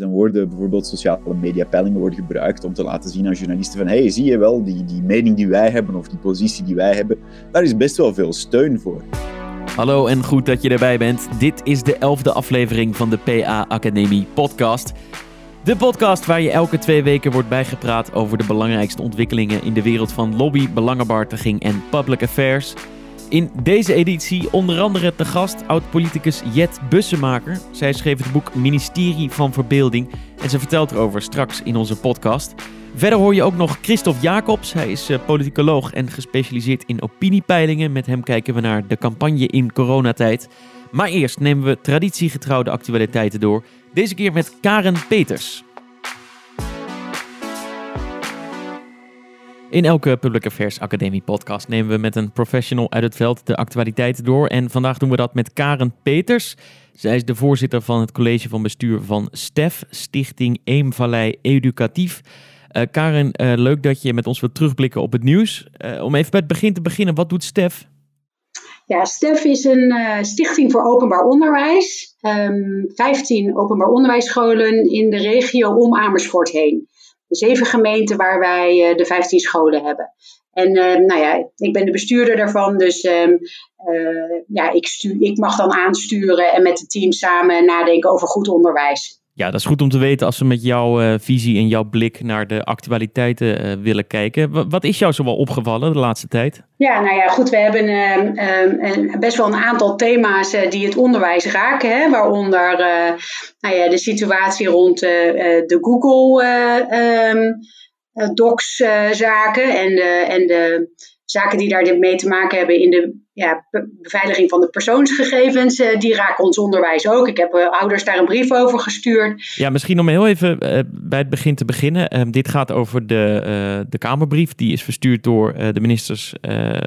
Dan worden bijvoorbeeld sociale media peilingen worden gebruikt om te laten zien aan journalisten van hey, zie je wel, die, die mening die wij hebben of die positie die wij hebben, daar is best wel veel steun voor. Hallo en goed dat je erbij bent. Dit is de elfde aflevering van de PA Academie podcast. De podcast waar je elke twee weken wordt bijgepraat over de belangrijkste ontwikkelingen in de wereld van lobby, belangenbehartiging en public affairs. In deze editie onder andere te gast oud-politicus Jet Bussemaker. Zij schreef het boek Ministerie van Verbeelding en ze vertelt erover straks in onze podcast. Verder hoor je ook nog Christophe Jacobs. Hij is uh, politicoloog en gespecialiseerd in opiniepeilingen. Met hem kijken we naar de campagne in coronatijd. Maar eerst nemen we traditiegetrouwde actualiteiten door. Deze keer met Karen Peters. In elke Public Affairs Academie podcast nemen we met een professional uit het veld de actualiteiten door. En vandaag doen we dat met Karen Peters. Zij is de voorzitter van het college van bestuur van STEF, Stichting Eemvallei Educatief. Uh, Karen, uh, leuk dat je met ons wilt terugblikken op het nieuws. Uh, om even bij het begin te beginnen, wat doet STEF? Ja, STEF is een stichting voor openbaar onderwijs. Um, 15 openbaar onderwijsscholen in de regio om Amersfoort heen zeven gemeenten waar wij uh, de 15 scholen hebben. En uh, nou ja, ik ben de bestuurder daarvan, dus uh, ja, ik, ik mag dan aansturen en met het team samen nadenken over goed onderwijs. Ja, dat is goed om te weten als we met jouw uh, visie en jouw blik naar de actualiteiten uh, willen kijken. Wat is jou zo wel opgevallen de laatste tijd? Ja, nou ja, goed. We hebben uh, best wel een aantal thema's eh, die het onderwijs raken. Hè, waaronder nou ja, de situatie rond de Google ehm, Docs zaken en de, en de zaken die daar mee te maken hebben in de ja, beveiliging van de persoonsgegevens, uh, die raken ons onderwijs ook. Ik heb uh, ouders daar een brief over gestuurd. Ja, misschien om heel even uh, bij het begin te beginnen. Ehm, dit gaat over de, de Kamerbrief. Die is verstuurd door de ministers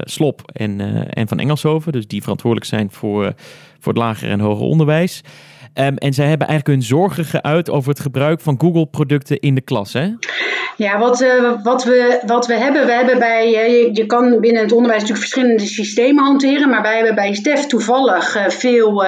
Slop en, en Van Engelshoven. Dus die verantwoordelijk zijn voor, voor het lager en hoger onderwijs. Um, en zij hebben eigenlijk hun zorgen geuit over het gebruik van Google-producten in de klas. Hè? Ja, wat, uh, wat, we, wat we hebben, we hebben bij, uh, je, kan binnen het onderwijs natuurlijk verschillende systemen hanteren, maar wij hebben bij STEF toevallig uh, veel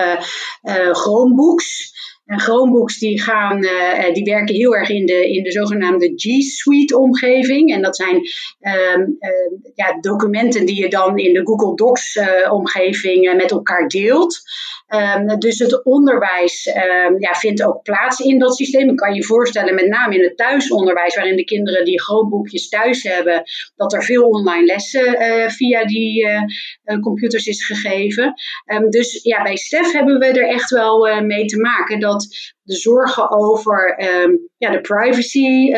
Chromebooks. En Chromebooks die, gaan, uh, die werken heel erg in de, in de zogenaamde G Suite omgeving. En dat zijn uh, uh, ja, documenten die je dan in de Google Docs omgeving met elkaar deelt. Um, dus het onderwijs ja, vindt ook plaats in dat systeem. Ik kan je voorstellen, met name in het thuisonderwijs, waarin de kinderen die Chromebookjes thuis hebben, dat er veel online lessen via die computers is gegeven. Dus ja, bij STEF hebben we er echt wel mee te maken dat de zorgen over ja, de privacy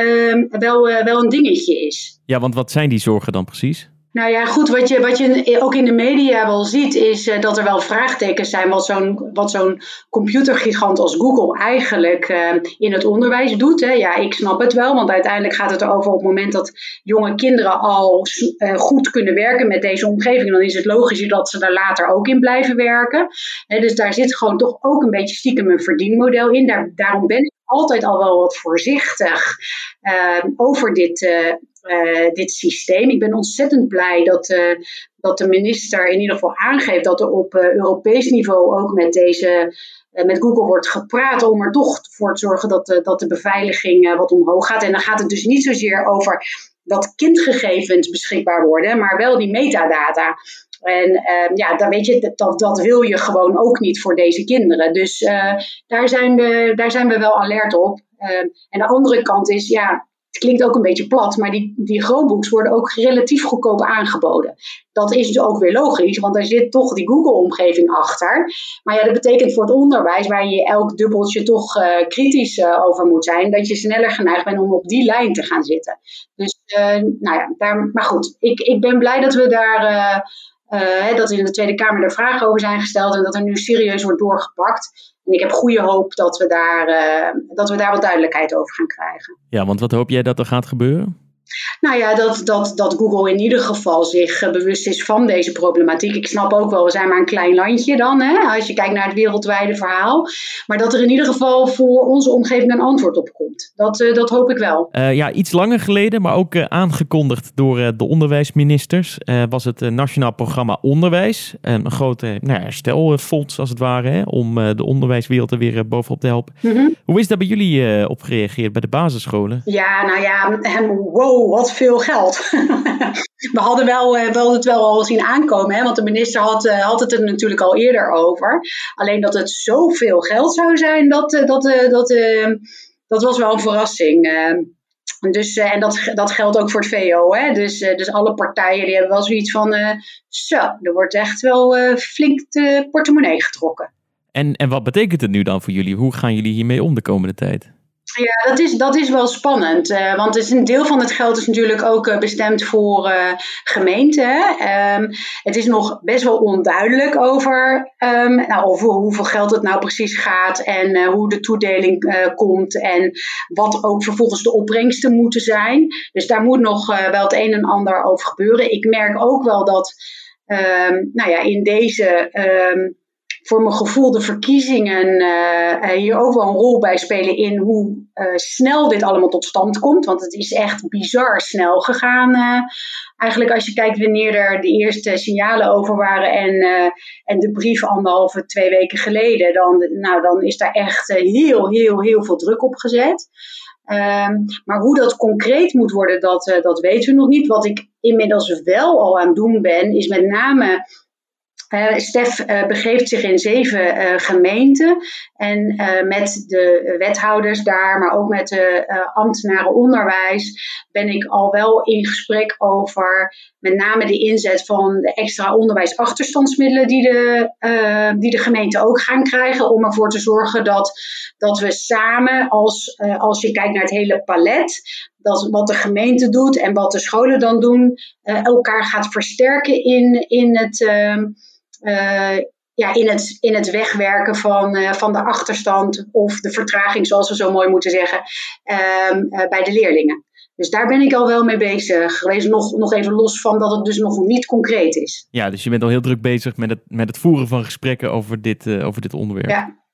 wel, wel een dingetje is. Ja, want wat zijn die zorgen dan precies? Nou ja, goed, wat je, wat je ook in de media wel ziet, is uh, dat er wel vraagtekens zijn wat zo'n, wat zo'n computergigant als Google eigenlijk uh, in het onderwijs doet. Hè. Ja, ik snap het wel, want uiteindelijk gaat het erover op het moment dat jonge kinderen al uh, goed kunnen werken met deze omgeving, dan is het logisch dat ze daar later ook in blijven werken. Dus daar zit gewoon toch ook een beetje stiekem een verdienmodel in. Daar, daarom ben ik altijd al wel wat voorzichtig over dit dit systeem. Ik ben ontzettend blij dat, uh, dat de minister in ieder geval aangeeft dat er op uh, Europees niveau ook met deze. met Google wordt gepraat om er toch voor te zorgen dat de, dat de beveiliging wat omhoog gaat. En dan gaat het dus niet zozeer over dat kindgegevens beschikbaar worden, maar wel die metadata. En uh, ja, dan weet je, dat, dat wil je gewoon ook niet voor deze kinderen. Dus daar, zijn we, daar zijn we wel alert op. Uh, en de andere kant is, ja, het klinkt ook een beetje plat, maar die, die Chromebooks worden ook relatief goedkoop aangeboden. Dat is dus ook weer logisch, want daar zit toch die Google-omgeving achter. Maar ja, dat betekent voor het onderwijs, waar je elk dubbeltje toch uh, kritisch uh, over moet zijn, dat je sneller geneigd bent om op die lijn te gaan zitten. Dus, uh, nou ja, maar goed, ik, ik ben blij dat we daar. Uh, dat er in de Tweede Kamer er vragen over zijn gesteld en dat er nu serieus wordt doorgepakt. En ik heb goede hoop dat we, daar, uh, dat we daar wat duidelijkheid over gaan krijgen. Ja, want wat hoop jij dat er gaat gebeuren? Nou ja, dat, dat, dat Google in ieder geval zich eh, bewust is van deze problematiek. Ik snap ook wel, we zijn maar een klein landje dan, hè, als je kijkt naar het wereldwijde verhaal. Maar dat er in ieder geval voor onze omgeving een antwoord op komt. Dat, uh, dat hoop ik wel. Uh, ja, iets langer geleden, maar ook uh, aangekondigd door de onderwijsministers, was het Nationaal Programma Onderwijs. een grote nou, herstelfonds als het ware, hè, om de onderwijswereld er weer bovenop te helpen. Mm -hmm. Hoe is daar bij jullie op gereageerd bij de basisscholen? Ja, nou ja, wow wat veel geld. we hadden wel, uh, wel het wel al zien aankomen, hè, want de minister had, uh, had het er natuurlijk al eerder over. Alleen dat het zoveel geld zou zijn, dat, uh, dat, dat, dat was wel een verrassing. dus, en dat, dat geldt ook voor het VO. Hè? Dus, dus alle partijen die hebben wel zoiets van, zo, er wordt echt wel flink de portemonnee getrokken. En, en wat betekent het nu dan voor jullie? Hoe gaan jullie hiermee om de komende tijd? Ja, dat is, dat is wel spannend. Uh, want is een deel van het geld is natuurlijk ook uh, bestemd voor uh, gemeenten. Um, het is nog best wel onduidelijk over, um, nou, over hoeveel geld het nou precies gaat en hoe de toedeling komt en wat ook vervolgens de opbrengsten moeten zijn. Dus daar moet nog wel het een en ander over gebeuren. Ik merk ook wel dat um, nou ja, in deze voor mijn gevoel de verkiezingen uh, hier ook wel een rol bij spelen in hoe uh, snel dit allemaal tot stand komt. Want het is echt bizar snel gegaan. Uh, eigenlijk als je kijkt wanneer er de eerste signalen over waren en, en de brief anderhalve, twee weken geleden, dan, nou, dan is daar echt heel, heel, heel veel druk op gezet. Um, maar hoe dat concreet moet worden, dat, dat weten we nog niet. Wat ik inmiddels wel al aan het doen ben, is met name uh, Stef uh, begeeft zich in zeven uh, gemeenten. En met de wethouders daar, maar ook met de ambtenaren onderwijs, ben ik al wel in gesprek over met name de inzet van de extra onderwijsachterstandsmiddelen die de, die de gemeenten ook gaan krijgen, om ervoor te zorgen dat, dat we samen, als, als je kijkt naar het hele palet, dat wat de gemeente doet en wat de scholen dan doen, elkaar gaat versterken in, in het uh, ja, in, het, in het wegwerken van, uh, van de achterstand of de vertraging, zoals we zo mooi moeten zeggen, uh, uh, bij de leerlingen. Dus daar ben ik al wel mee bezig geweest. Nog, nog even los van dat het dus nog niet concreet is. Ja, dus je bent al heel druk bezig met het, met het voeren van gesprekken over dit, over dit onderwerp. Ja,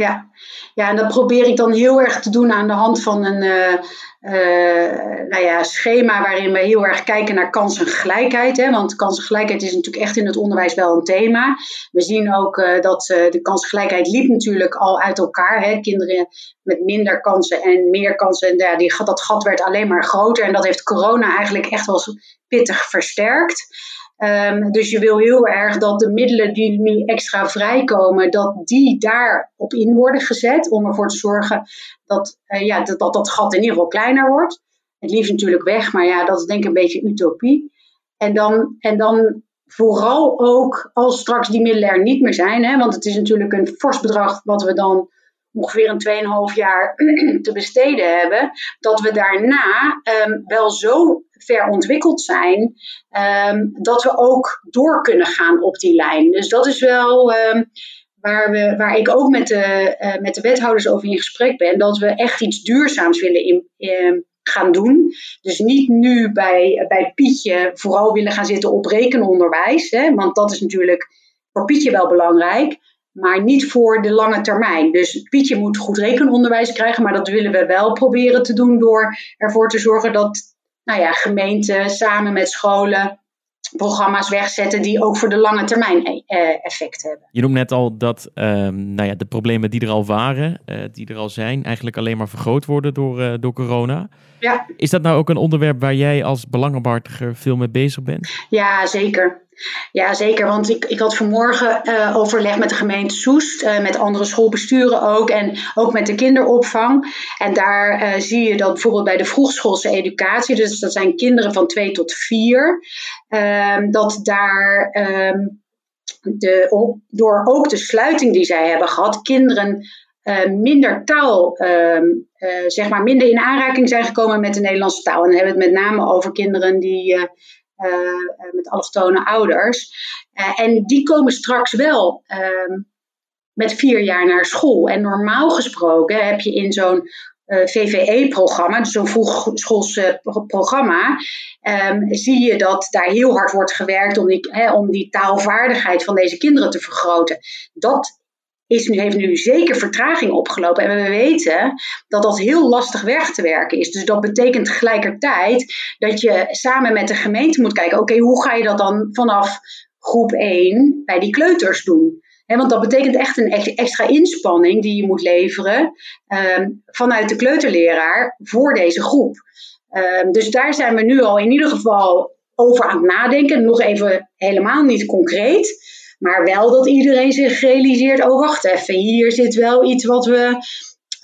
ja. ja, en dat probeer ik dan heel erg te doen aan de hand van een uh, uh, nou ja, schema waarin we heel erg kijken naar kansengelijkheid. Hè? Want kansengelijkheid is natuurlijk echt in het onderwijs wel een thema. We zien ook uh, dat de kansengelijkheid liep natuurlijk al uit elkaar. Hè? Kinderen met minder kansen en meer kansen, en ja, die, dat gat werd alleen maar groter. En dat heeft corona eigenlijk echt wel pittig versterkt. Um, dus je wil heel erg dat de middelen die nu extra vrijkomen, dat die daarop in worden gezet. Om ervoor te zorgen dat, uh, ja, dat, dat dat gat in ieder geval kleiner wordt. Het liefst natuurlijk weg, maar ja, dat is denk ik een beetje utopie. En dan, en dan vooral ook als straks die middelen er niet meer zijn. Hè, want het is natuurlijk een fors bedrag wat we dan ongeveer een 2,5 jaar te besteden hebben, dat we daarna um, wel zo ver ontwikkeld zijn um, dat we ook door kunnen gaan op die lijn. Dus dat is wel um, waar, we, waar ik ook met de, uh, met de wethouders over in gesprek ben, dat we echt iets duurzaams willen in gaan doen. Dus niet nu bij, bij Pietje vooral willen gaan zitten op rekenonderwijs, hè, want dat is natuurlijk voor Pietje wel belangrijk maar niet voor de lange termijn. Dus Pietje moet goed rekenonderwijs krijgen, maar dat willen we wel proberen te doen door ervoor te zorgen dat nou ja, gemeenten samen met scholen programma's wegzetten die ook voor de lange termijn eh, effect hebben. Je noemt net al dat ehm, nou ja, de problemen die er al waren, uh, die er al zijn, eigenlijk alleen maar vergroot worden door, uh, door corona. Ja. Is dat nou ook een onderwerp waar jij als belangenbehartiger veel mee bezig bent? Ja, zeker. Ja, zeker. Want ik, ik had vanmorgen uh, overleg met de gemeente Soest, uh, met andere schoolbesturen ook en ook met de kinderopvang. En daar uh, zie je dat bijvoorbeeld bij de vroegschoolse educatie, dus dat zijn kinderen van 2 tot 4, ehm, dat daar um, de, door ook de sluiting die zij hebben gehad, kinderen minder taal, um, zeg maar minder in aanraking zijn gekomen met de Nederlandse taal. En dan hebben we het met name over kinderen die met allochtone ouders. Uh, en die komen straks wel uh, met vier jaar naar school. En normaal gesproken heb je in zo'n VVE-programma, dus zo'n vroegschoolse programma, um, zie je dat daar heel hard wordt gewerkt om die, om die taalvaardigheid van deze kinderen te vergroten. Dat is nu, heeft nu zeker vertraging opgelopen. En we weten dat dat heel lastig weg te werken is. Dus dat betekent tegelijkertijd dat je samen met de gemeente moet kijken: oké, hoe ga je dat dan vanaf groep 1 bij die kleuters doen? want dat betekent echt een extra inspanning die je moet leveren um, vanuit de kleuterleraar voor deze groep. Um, dus daar zijn we nu al in ieder geval over aan het nadenken. Nog even helemaal niet concreet. Maar wel dat iedereen zich realiseert: oh, wacht even, hier zit wel iets wat we,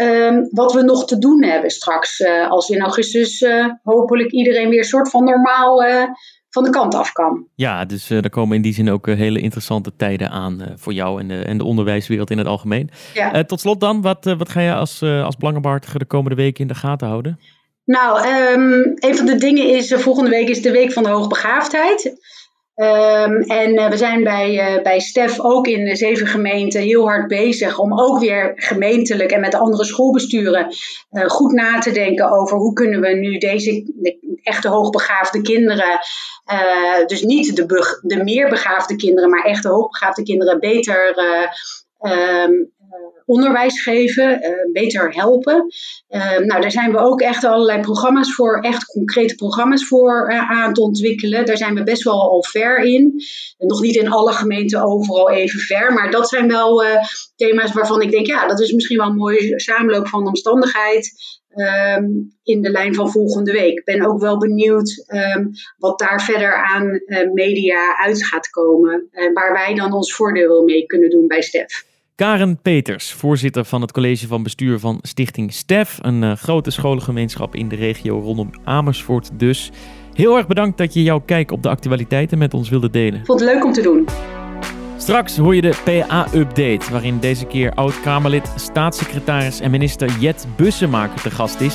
um, wat we nog te doen hebben straks. Uh, als in augustus uh, hopelijk iedereen weer een soort van normaal uh, van de kant af kan. Ja, dus er komen in die zin ook hele interessante tijden aan voor jou en de, en de onderwijswereld in het algemeen. Ja. tot slot dan, wat, wat ga je als, als belangenbehartiger de komende weken in de gaten houden? Nou, um, een van de dingen is, volgende week is de Week van de Hoogbegaafdheid. Um, en uh, we zijn bij, uh, bij Stef ook in de zeven gemeenten heel hard bezig om ook weer gemeentelijk en met andere schoolbesturen uh, goed na te denken over hoe kunnen we nu deze de echte hoogbegaafde kinderen, dus niet de, de meer begaafde kinderen, maar echte hoogbegaafde kinderen beter um, onderwijs geven, uh, beter helpen. Uh, nou, daar zijn we ook echt allerlei programma's voor, echt concrete programma's voor uh, aan te ontwikkelen. Daar zijn we best wel al ver in. nog niet in alle gemeenten overal even ver, maar dat zijn wel thema's waarvan ik denk, ja, dat is misschien wel een mooie samenloop van omstandigheid. Um, in de lijn van volgende week. Ik ben ook wel benieuwd um, wat daar verder aan media uit gaat komen. En waar wij dan ons voordeel mee kunnen doen bij Stef. Karen Peters, voorzitter van het college van bestuur van Stichting STEF, een uh, grote scholengemeenschap in de regio rondom Amersfoort dus. Heel erg bedankt dat je jouw kijk op de actualiteiten met ons wilde delen. Vond het leuk om te doen. Straks hoor je de PA-update, waarin deze keer oud-Kamerlid, staatssecretaris en minister Jet Bussemaker te gast is.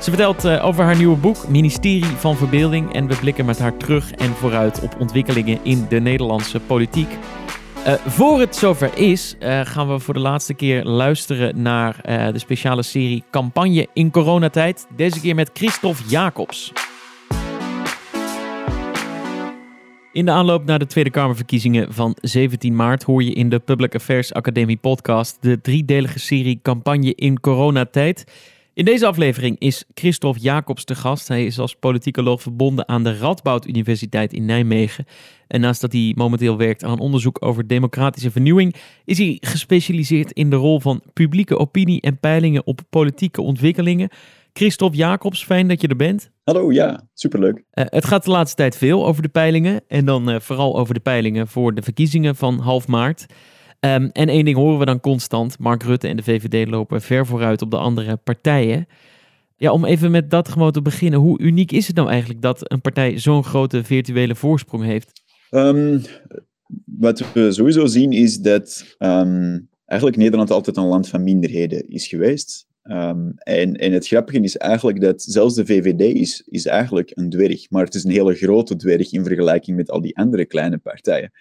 Ze vertelt uh, over haar nieuwe boek, Ministerie van Verbeelding, en we blikken met haar terug en vooruit op ontwikkelingen in de Nederlandse politiek. Uh, voor het zover is, uh, gaan we voor de laatste keer luisteren naar uh, de speciale serie Campagne in coronatijd. Deze keer met Christophe Jacobs. In de aanloop naar de Tweede Kamerverkiezingen van 17 maart hoor je in de Public Affairs Academie podcast de driedelige serie Campagne in coronatijd. In deze aflevering is Christophe Jacobs te gast. Hij is als politicoloog verbonden aan de Radboud Universiteit in Nijmegen. En naast dat hij momenteel werkt aan onderzoek over democratische vernieuwing, is hij gespecialiseerd in de rol van publieke opinie en peilingen op politieke ontwikkelingen. Christophe Jacobs, fijn dat je er bent. Hallo, ja, superleuk. Uh, het gaat de laatste tijd veel over de peilingen en dan uh, vooral over de peilingen voor de verkiezingen van half maart. Um, en één ding horen we dan constant: Mark Rutte en de VVD lopen ver vooruit op de andere partijen. Ja, om even met dat gewoon te beginnen. Hoe uniek is het nou eigenlijk dat een partij zo'n grote virtuele voorsprong heeft? Um, wat we sowieso zien is dat um, eigenlijk Nederland altijd een land van minderheden is geweest. En, en het grappige is eigenlijk dat zelfs de VVD is, is eigenlijk een dwerg, maar het is een hele grote dwerg in vergelijking met al die andere kleine partijen.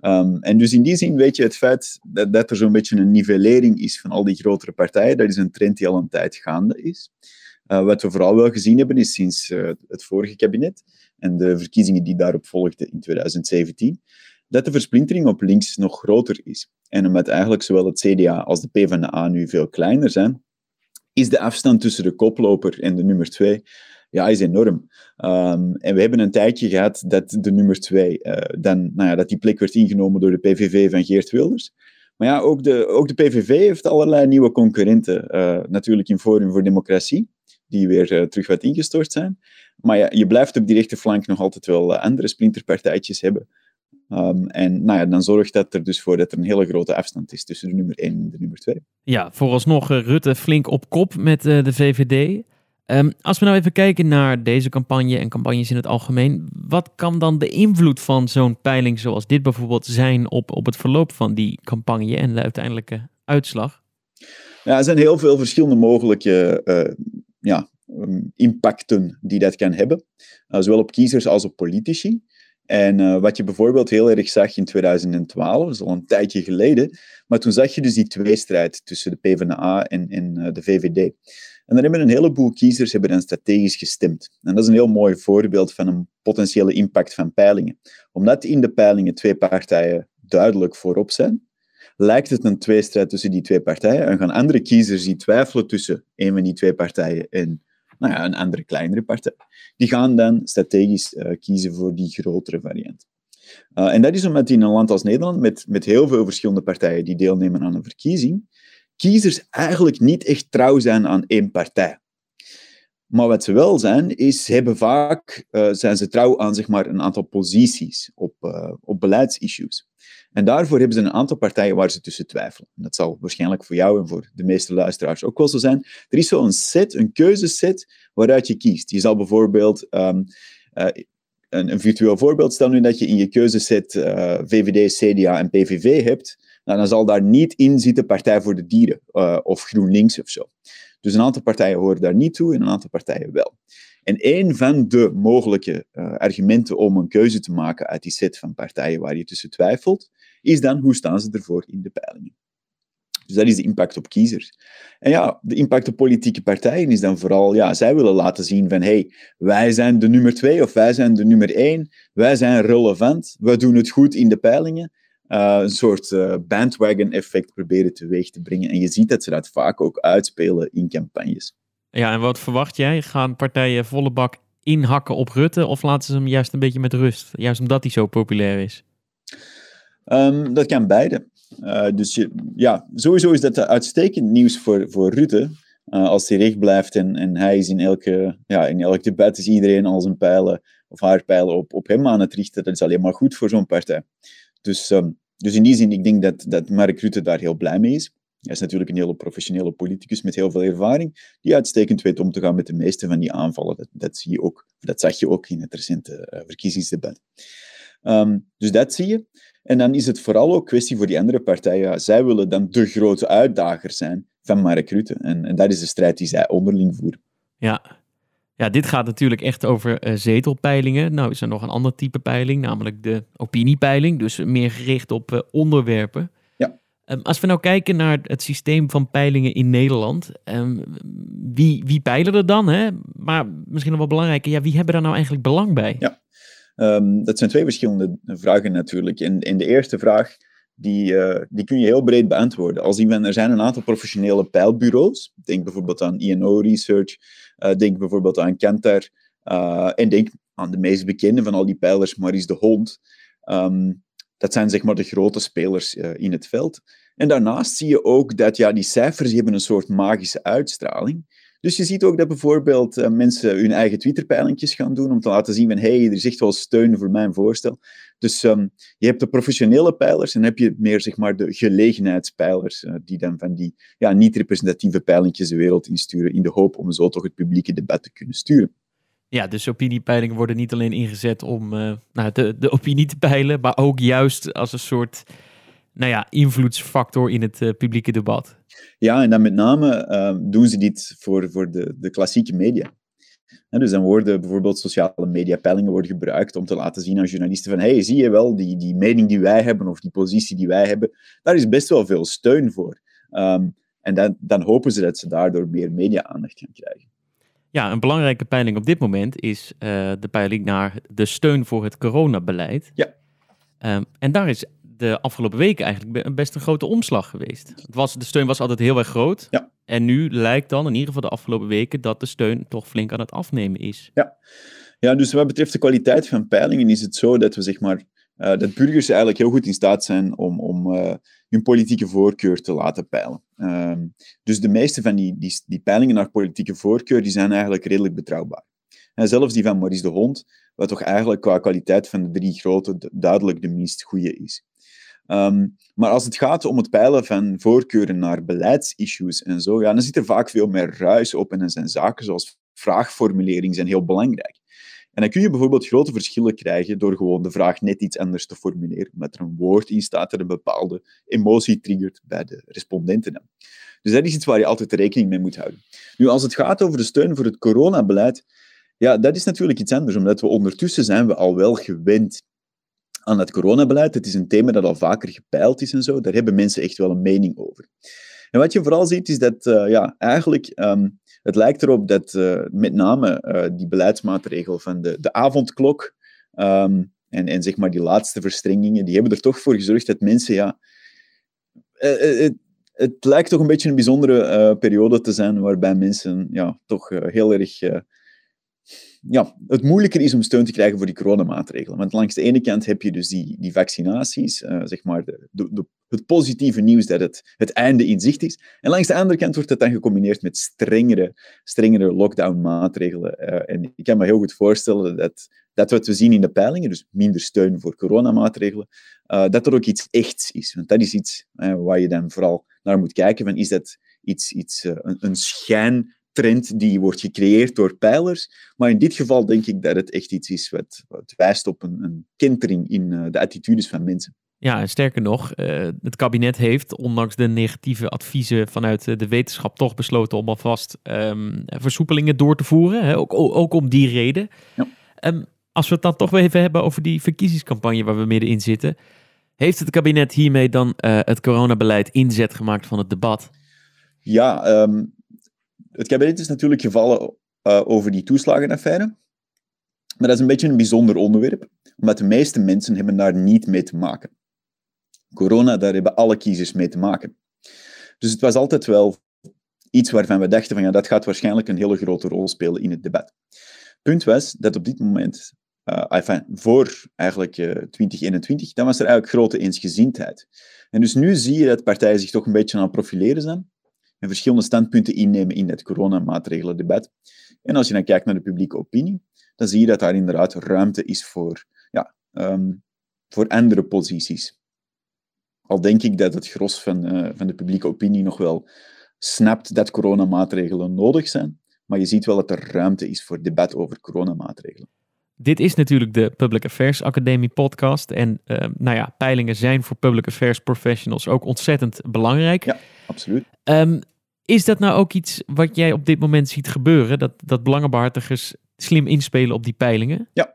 Um, en dus in die zin weet je het feit dat, dat er zo'n beetje een nivellering is van al die grotere partijen, dat is een trend die al een tijd gaande is. Uh, wat we vooral wel gezien hebben is sinds uh, het vorige kabinet en de verkiezingen die daarop volgden in 2017, dat de versplintering op links nog groter is. En omdat eigenlijk zowel het CDA als de PvdA nu veel kleiner zijn, is de afstand tussen de koploper en de nummer twee ja, is enorm. Um, en we hebben een tijdje gehad dat de nummer twee, uh, dan, nou ja, dat die plek werd ingenomen door de PVV van Geert Wilders. Maar ja, ook de, ook de PVV heeft allerlei nieuwe concurrenten. Uh, natuurlijk in Forum voor Democratie, die weer uh, terug wat ingestort zijn. Maar ja, je blijft op die rechterflank nog altijd wel andere splinterpartijtjes hebben. Um, en nou ja, dan zorgt dat er dus voor dat er een hele grote afstand is tussen de nummer 1 en de nummer 2. Ja, vooralsnog Rutte flink op kop met de VVD. Um, als we nou even kijken naar deze campagne en campagnes in het algemeen, wat kan dan de invloed van zo'n peiling zoals dit bijvoorbeeld zijn op, op het verloop van die campagne en de uiteindelijke uitslag? Ja, er zijn heel veel verschillende mogelijke uh, ja, um, impacten die dat kan hebben, uh, zowel op kiezers als op politici. En uh, wat je bijvoorbeeld heel erg zag in 2012, dat al een tijdje geleden, maar toen zag je dus die tweestrijd tussen de PvdA en, en de VVD. En dan hebben een heleboel kiezers hebben dan strategisch gestemd. En dat is een heel mooi voorbeeld van een potentiële impact van peilingen. Omdat in de peilingen twee partijen duidelijk voorop zijn, lijkt het een tweestrijd tussen die twee partijen. En gaan andere kiezers die twijfelen tussen een van die twee partijen en nou ja, een andere kleinere partij, die gaan dan strategisch uh, kiezen voor die grotere variant. Uh, en dat is omdat in een land als Nederland, met, met heel veel verschillende partijen die deelnemen aan een verkiezing, kiezers eigenlijk niet echt trouw zijn aan één partij. Maar wat ze wel zijn, is hebben vaak uh, zijn ze trouw aan zeg maar, een aantal posities op, uh, op beleidsissues. En daarvoor hebben ze een aantal partijen waar ze tussen twijfelen. dat zal waarschijnlijk voor jou en voor de meeste luisteraars ook wel zo zijn. Er is zo'n set, een keuzeset waaruit je kiest. Je zal bijvoorbeeld um, uh, een, virtueel voorbeeld stellen nu dat je in je keuzeset VVD, CDA en PVV hebt. Nou, dan zal daar niet in zitten Partij voor de Dieren of GroenLinks of zo. Dus een aantal partijen horen daar niet toe en een aantal partijen wel. En een van de mogelijke uh, argumenten om een keuze te maken uit die set van partijen waar je tussen twijfelt, is dan hoe staan ze ervoor in de peilingen. Dus dat is de impact op kiezers. En ja, de impact op politieke partijen is dan vooral, ja, zij willen laten zien van, hey, wij zijn de nummer twee of wij zijn de nummer één, wij zijn relevant, we doen het goed in de peilingen. Uh, een soort uh, bandwagon-effect proberen teweeg te brengen. En je ziet dat ze dat vaak ook uitspelen in campagnes. Ja, en wat verwacht jij? Gaan partijen volle bak inhakken op Rutte of laten ze hem juist een beetje met rust? Juist omdat hij zo populair is? Um, dat kan beide. Uh, dus ja, sowieso is dat uitstekend nieuws voor, voor Rutte. als hij recht blijft en, en hij is in, elke, ja, in elk debat is iedereen al zijn pijlen of haar pijlen op, op hem aan het richten. Dat is alleen maar goed voor zo'n partij. Dus, um, dus in die zin, ik denk dat, dat Mark Rutte daar heel blij mee is. Hij is natuurlijk een hele professionele politicus met heel veel ervaring, die uitstekend weet om te gaan met de meeste van die aanvallen. Dat, zie je ook, dat zag je ook in het recente verkiezingsdebat. Um, dus dat zie je. En dan is het vooral ook kwestie voor die andere partijen. zij willen dan de grote uitdager zijn van Mark Rutte. En, en dat is de strijd die zij onderling voeren. Ja, ja, dit gaat natuurlijk echt over uh, zetelpeilingen. Nou is er nog een ander type peiling, namelijk de opiniepeiling. Dus meer gericht op uh, onderwerpen. Ja. Um, als we nou kijken naar het systeem van peilingen in Nederland. Um, wie, wie peilen er dan? Hè? Maar misschien nog wel belangrijker, ja, wie hebben daar nou eigenlijk belang bij? Ja, um, dat zijn twee verschillende vragen natuurlijk. En, en de eerste vraag, die, uh, die kun je heel breed beantwoorden. Als iemand, er zijn een aantal professionele peilbureaus. Denk bijvoorbeeld aan INO Research. Uh, denk bijvoorbeeld aan Kantar. Uh, en denk aan de meest bekende van al die pijlers, Maurice de Hond. Um, dat zijn zeg maar de grote spelers in het veld. En daarnaast zie je ook dat ja, die cijfers hebben een soort magische uitstraling. Dus je ziet ook dat bijvoorbeeld uh, mensen hun eigen Twitter-peilingjes gaan doen om te laten zien van hey, er is echt wel steun voor mijn voorstel. Dus um, je hebt de professionele pijlers en dan heb je meer zeg maar, de gelegenheidspeilers uh, die dan van die ja, niet-representatieve peilingjes de wereld insturen in de hoop om zo toch het publieke debat te kunnen sturen. Ja, dus opiniepeilingen worden niet alleen ingezet om uh, nou, de, de opinie te peilen, maar ook juist als een soort nou ja, invloedsfactor in het uh, publieke debat. Ja, en dan met name uh, doen ze dit voor, voor de, de klassieke media. En dus dan worden bijvoorbeeld sociale mediapeilingen worden gebruikt om te laten zien aan journalisten van hey, zie je wel, die, die mening die wij hebben of die positie die wij hebben, daar is best wel veel steun voor. Um, en dan, dan hopen ze dat ze daardoor meer media-aandacht gaan krijgen. Ja, een belangrijke peiling op dit moment is uh, de peiling naar de steun voor het coronabeleid. Ja. Um, en daar is de afgelopen weken eigenlijk best een grote omslag geweest. Het was, de steun was altijd heel erg groot. Ja. En nu lijkt dan, in ieder geval de afgelopen weken, dat de steun toch flink aan het afnemen is. Ja, ja dus wat betreft de kwaliteit van peilingen is het zo dat we zeg maar, uh, dat burgers eigenlijk heel goed in staat zijn om, om uh, hun politieke voorkeur te laten peilen. Uh, dus de meeste van die, die, die peilingen naar politieke voorkeur, die zijn eigenlijk redelijk betrouwbaar. En zelfs die van Maurice de Hond, wat toch eigenlijk qua kwaliteit van de drie grote duidelijk de minst goede is. Um, maar als het gaat om het peilen van voorkeuren naar beleidsissues en zo, ja, dan zit er vaak veel meer ruis op en zijn zaken zoals vraagformulering zijn heel belangrijk. En dan kun je bijvoorbeeld grote verschillen krijgen door gewoon de vraag net iets anders te formuleren, omdat er een woord in staat dat een bepaalde emotie triggert bij de respondenten. Dus dat is iets waar je altijd rekening mee moet houden. Nu, als het gaat over de steun voor het coronabeleid, ja, dat is natuurlijk iets anders, omdat we ondertussen zijn we al wel gewend aan het coronabeleid. Het is een thema dat al vaker gepeild is en zo. Daar hebben mensen echt wel een mening over. En wat je vooral ziet, is dat uh, ja, eigenlijk um, het lijkt erop dat met name die beleidsmaatregel van de, de avondklok ehm, en, en zeg maar die laatste verstrengingen, die hebben er toch voor gezorgd dat mensen, ja, het, het lijkt toch een beetje een bijzondere periode te zijn waarbij mensen ja, toch heel erg ja, het moeilijker is om steun te krijgen voor die coronamaatregelen. Want langs de ene kant heb je dus die, die vaccinaties, uh, zeg maar de, het positieve nieuws dat het, het einde in zicht is. En langs de andere kant wordt het dan gecombineerd met strengere, strengere lockdown-maatregelen. Uh, en ik kan me heel goed voorstellen dat, dat wat we zien in de peilingen, dus minder steun voor coronamaatregelen, uh, dat er ook iets echts is. Want dat is iets waar je dan vooral naar moet kijken. Van, is dat iets, iets een, een schijn trend die wordt gecreëerd door pijlers. Maar in dit geval denk ik dat het echt iets is wat, wat wijst op een, een kentering in uh, de attitudes van mensen. Ja, en sterker nog, uh, het kabinet heeft, ondanks de negatieve adviezen vanuit uh, de wetenschap, toch besloten om alvast um, versoepelingen door te voeren. Hè? Ook, ook, om die reden. Ja. Um, als we het dan toch weer even hebben over die verkiezingscampagne waar we middenin zitten. Heeft het kabinet hiermee dan het coronabeleid inzet gemaakt van het debat? Ja, um, het kabinet is natuurlijk gevallen uh, over die toeslagenaffaire. Maar dat is een beetje een bijzonder onderwerp, omdat de meeste mensen hebben daar niet mee te maken. Corona, daar hebben alle kiezers mee te maken. Dus het was altijd wel iets waarvan we dachten van ja, dat gaat waarschijnlijk een hele grote rol spelen in het debat. Punt was dat op dit moment, enfin, voor eigenlijk uh, 2021, dan was er eigenlijk grote eensgezindheid. En dus nu zie je dat partijen zich toch een beetje aan het profileren zijn en verschillende standpunten innemen in het coronamaatregelendebat. En als je dan kijkt naar de publieke opinie, dan zie je dat daar inderdaad ruimte is voor, ja, um, voor andere posities. Al denk ik dat het gros van, uh, van de publieke opinie nog wel snapt dat coronamaatregelen nodig zijn, maar je ziet wel dat er ruimte is voor debat over coronamaatregelen. Dit is natuurlijk de Public Affairs Academie podcast. En uh, nou ja, peilingen zijn voor public affairs professionals ook ontzettend belangrijk. Ja, absoluut. Um, is dat nou ook iets wat jij op dit moment ziet gebeuren? Dat, dat belangenbehartigers slim inspelen op die peilingen? Ja,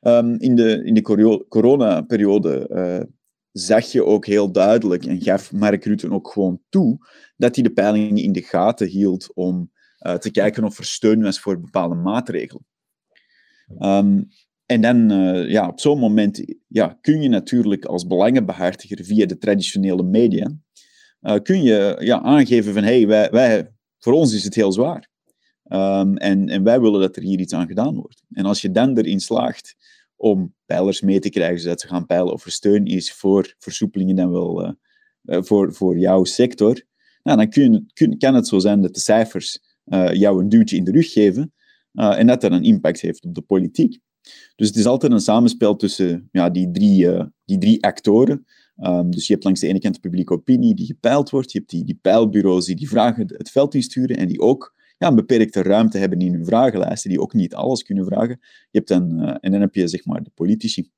um, in de, in de coronaperiode uh, zag je ook heel duidelijk en gaf Mark Rutte ook gewoon toe dat hij de peilingen in de gaten hield om uh, te kijken of er steun was voor bepaalde maatregelen. Um, en dan, uh, ja, op zo'n moment ja, kun je natuurlijk als belangenbehartiger via de traditionele media kun je ja, aangeven van hey, wij, wij, voor ons is het heel zwaar. Um, en, en wij willen dat er hier iets aan gedaan wordt. En als je dan erin slaagt om pijlers mee te krijgen, zodat ze gaan peilen of er steun is voor versoepelingen dan wel uh, uh, voor, voor jouw sector, nou, dan kun, kun, kan het zo zijn dat de cijfers jou een duwtje in de rug geven en dat dat een impact heeft op de politiek. Dus het is altijd een samenspel tussen ja, die, drie, die drie actoren. Um, dus je hebt langs de ene kant de publieke opinie die gepeild wordt, je hebt die, die peilbureaus die die vragen het veld insturen en die ook ja, een beperkte ruimte hebben in hun vragenlijsten, die ook niet alles kunnen vragen. Je hebt dan, uh, en dan heb je zeg maar de politici.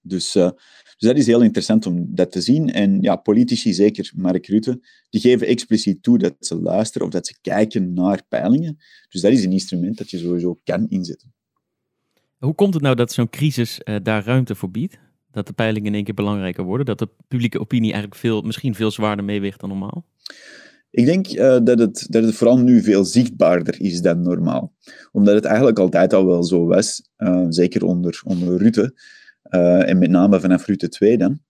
Dus, uh, dus dat is heel interessant om dat te zien. En ja, politici, zeker Mark Rutte, die geven expliciet toe dat ze luisteren of dat ze kijken naar peilingen. Dus dat is een instrument dat je sowieso kan inzetten. Hoe komt het nou dat zo'n crisis uh, daar ruimte voor biedt? Dat de peilingen in één keer belangrijker worden? Dat de publieke opinie eigenlijk veel, misschien veel zwaarder meeweegt dan normaal? Ik denk uh, dat, het, dat het vooral nu veel zichtbaarder is dan normaal. Omdat het eigenlijk altijd al wel zo was, uh, zeker onder, onder Rutte, uh, en met name vanaf Rutte 2 dan,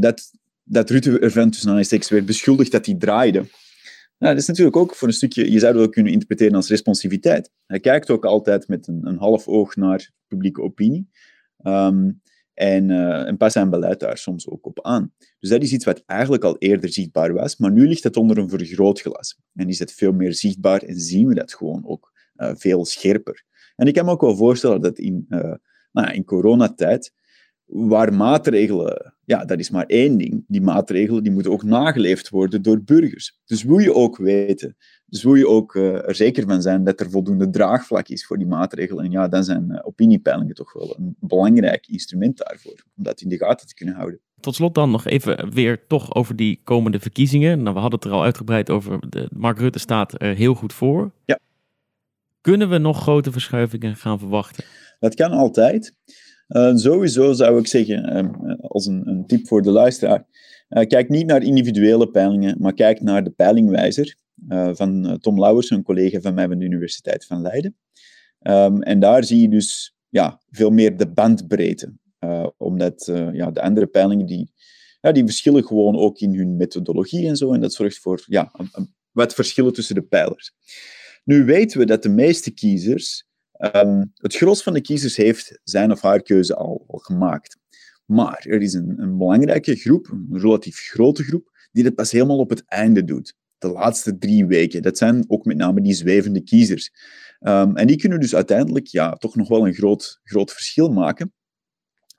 dat, dat Rutte ervan tussen aanhalingstekens werd beschuldigd dat hij draaide. Nou, dat is natuurlijk ook voor een stukje, je zou het ook kunnen interpreteren als responsiviteit. Hij kijkt ook altijd met een, een half oog naar publieke opinie. Um, en, uh, en pas zijn beleid daar soms ook op aan. Dus dat is iets wat eigenlijk al eerder zichtbaar was, maar nu ligt het onder een vergrootglas. En is het veel meer zichtbaar en zien we dat gewoon ook uh, veel scherper. En ik kan me ook wel voorstellen dat in, uh, nou in coronatijd, waar maatregelen, ja, dat is maar één ding, die maatregelen die moeten ook nageleefd worden door burgers. Dus wil je ook weten dus wil je ook uh, er zeker van zijn dat er voldoende draagvlak is voor die maatregelen. En ja, dan zijn uh, opiniepeilingen toch wel een belangrijk instrument daarvoor, om dat in de gaten te kunnen houden. Tot slot dan nog even weer toch over die komende verkiezingen. Nou, we hadden het er al uitgebreid over. De, Mark Rutte staat er heel goed voor. Ja. Kunnen we nog grote verschuivingen gaan verwachten? Dat kan altijd. Uh, sowieso zou ik zeggen, um, als een, een, tip voor de luisteraar, kijk niet naar individuele peilingen, maar kijk naar de peilingwijzer. van Tom Lauwers, een collega van mij van de Universiteit van Leiden. Ehm, en daar zie je dus ja, veel meer de bandbreedte. omdat ja, de andere peilingen die, ja, die verschillen gewoon ook in hun methodologie en zo. En dat zorgt voor ja, wat verschillen tussen de pijlers. Nu weten we dat de meeste kiezers, um, het gros van de kiezers heeft zijn of haar keuze al, gemaakt. Maar er is een, belangrijke groep, een relatief grote groep, die dat pas helemaal op het einde doet. De laatste drie weken. Dat zijn ook met name die zwevende kiezers. Um, en die kunnen dus uiteindelijk ja, toch nog wel een groot, groot verschil maken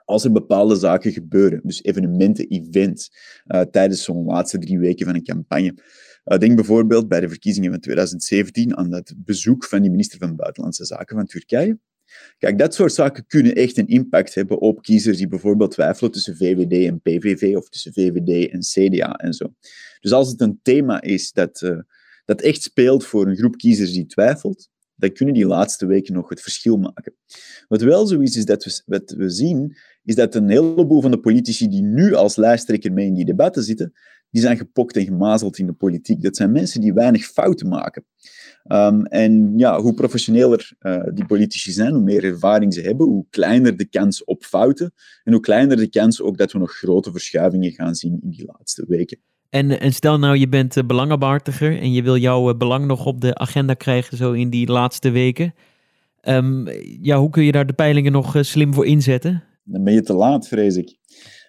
als er bepaalde zaken gebeuren. Dus evenementen, events, uh, tijdens zo'n laatste drie weken van een campagne. Uh, denk bijvoorbeeld bij de verkiezingen van 2017 aan dat bezoek van die minister van Buitenlandse Zaken van Turkije. Kijk, dat soort zaken kunnen echt een impact hebben op kiezers die bijvoorbeeld twijfelen tussen VVD en PVV of tussen VVD en CDA en zo. Dus als het een thema is dat, uh, dat echt speelt voor een groep kiezers die twijfelt, dan kunnen die laatste weken nog het verschil maken. Wat wel zo is, is dat we, wat we zien, is dat een heleboel van de politici die nu als lijsttrekker mee in die debatten zitten, die zijn gepokt en gemazeld in de politiek. Dat zijn mensen die weinig fouten maken. Um, en ja, hoe professioneler uh, die politici zijn, hoe meer ervaring ze hebben, hoe kleiner de kans op fouten en hoe kleiner de kans ook dat we nog grote verschuivingen gaan zien in die laatste weken. En, en stel nou, je bent uh, belangenbehartiger en je wil jouw uh, belang nog op de agenda krijgen zo in die laatste weken. Um, ja, hoe kun je daar de peilingen nog slim voor inzetten? Dan ben je te laat, vrees ik.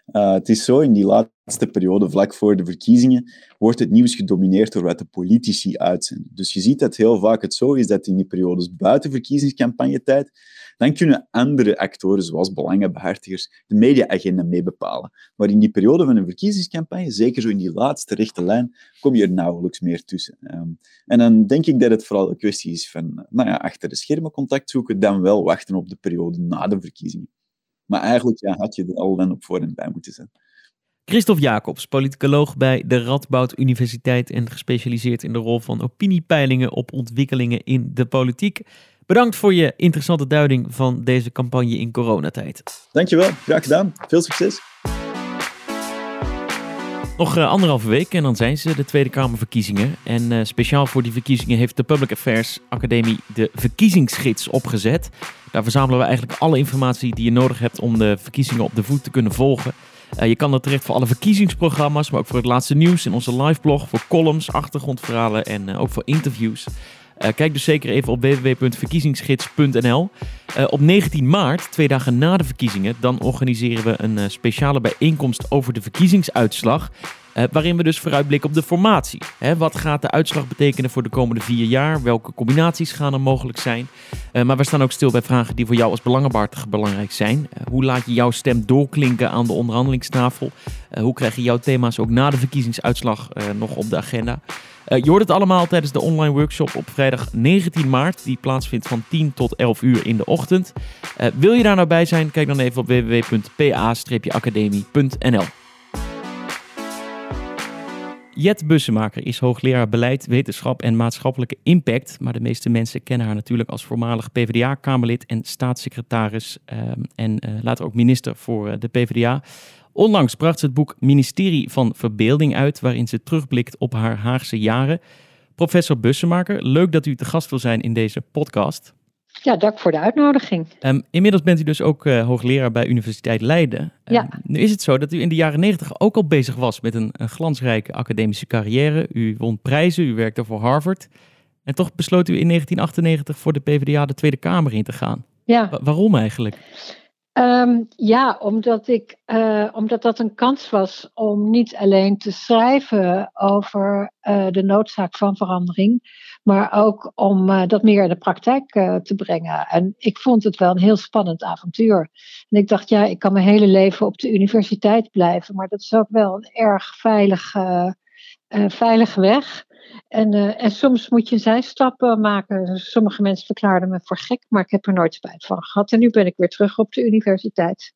Uh, het is zo, in die laatste periode, vlak voor de verkiezingen, wordt het nieuws gedomineerd door wat de politici uitzenden. Dus je ziet dat heel vaak het zo is dat in die periodes buiten verkiezingscampagnetijd, dan kunnen andere actoren, zoals belangenbehartigers, de mediaagenda mee bepalen. Maar in die periode van een verkiezingscampagne, zeker zo in die laatste rechte lijn, kom je er nauwelijks meer tussen. Um, en dan denk ik dat het vooral een kwestie is van nou ja, achter de schermen contact zoeken, dan wel wachten op de periode na de verkiezingen. Maar eigenlijk ja, had je er al dan op voor en bij moeten zijn. Christophe Jacobs, politicoloog bij de Radboud Universiteit en gespecialiseerd in de rol van opiniepeilingen op ontwikkelingen in de politiek. Bedankt voor je interessante duiding van deze campagne in coronatijd. Dankjewel, graag gedaan. Veel succes. Nog uh, anderhalve week en dan zijn ze de Tweede Kamerverkiezingen. En uh, speciaal voor die verkiezingen heeft de Public Affairs Academie de verkiezingsgids opgezet. Daar verzamelen we eigenlijk alle informatie die je nodig hebt om de verkiezingen op de voet te kunnen volgen. Uh, je kan er terecht voor alle verkiezingsprogramma's, maar ook voor het laatste nieuws in onze liveblog, voor columns, achtergrondverhalen en ook voor interviews. Uh, kijk dus zeker even op www.verkiezingsgids.nl. Uh, op 19 maart, twee dagen na de verkiezingen, dan organiseren we een uh, speciale bijeenkomst over de verkiezingsuitslag. waarin we dus vooruitblikken op de formatie. Wat gaat de uitslag betekenen voor de komende vier jaar? Welke combinaties gaan er mogelijk zijn? maar we staan ook stil bij vragen die voor jou als belangenbehartiger belangrijk zijn. hoe laat je jouw stem doorklinken aan de onderhandelingstafel? hoe krijg je jouw thema's ook na de verkiezingsuitslag nog op de agenda? Uh, je hoort het allemaal tijdens de online workshop op vrijdag 19 maart. Die plaatsvindt van 10 tot 11 uur in de ochtend. Uh, wil je daar nou bij zijn? Kijk dan even op www.pa-academie.nl. Jet Bussemaker is hoogleraar beleid, wetenschap en maatschappelijke impact. Maar de meeste mensen kennen haar natuurlijk als voormalig PvdA-Kamerlid en staatssecretaris. Uh, en later ook minister voor de PvdA. Onlangs bracht ze het boek Ministerie van Verbeelding uit, waarin ze terugblikt op haar Haagse jaren. Professor Bussemaker, leuk dat u te gast wil zijn in deze podcast. Ja, dank voor de uitnodiging. Um, inmiddels bent u dus ook uh, hoogleraar bij Universiteit Leiden. Um, ja. Nu is het zo dat u in de jaren negentig ook al bezig was met een, een, glansrijke academische carrière. U won prijzen, u werkte voor Harvard. En toch besloot u in 1998 voor de PvdA de Tweede Kamer in te gaan. Ja. waarom eigenlijk? Um, ja, omdat, ik, uh, omdat dat een kans was om niet alleen te schrijven over uh, de noodzaak van verandering, maar ook om uh, dat meer in de praktijk te brengen. En ik vond het wel een heel spannend avontuur. En ik dacht, ja, ik kan mijn hele leven op de universiteit blijven, maar dat is ook wel een erg veilige, veilige weg. En, uh, en soms moet je zijstappen maken. Sommige mensen verklaarden me voor gek, maar ik heb er nooit spijt van gehad. En nu ben ik weer terug op de universiteit.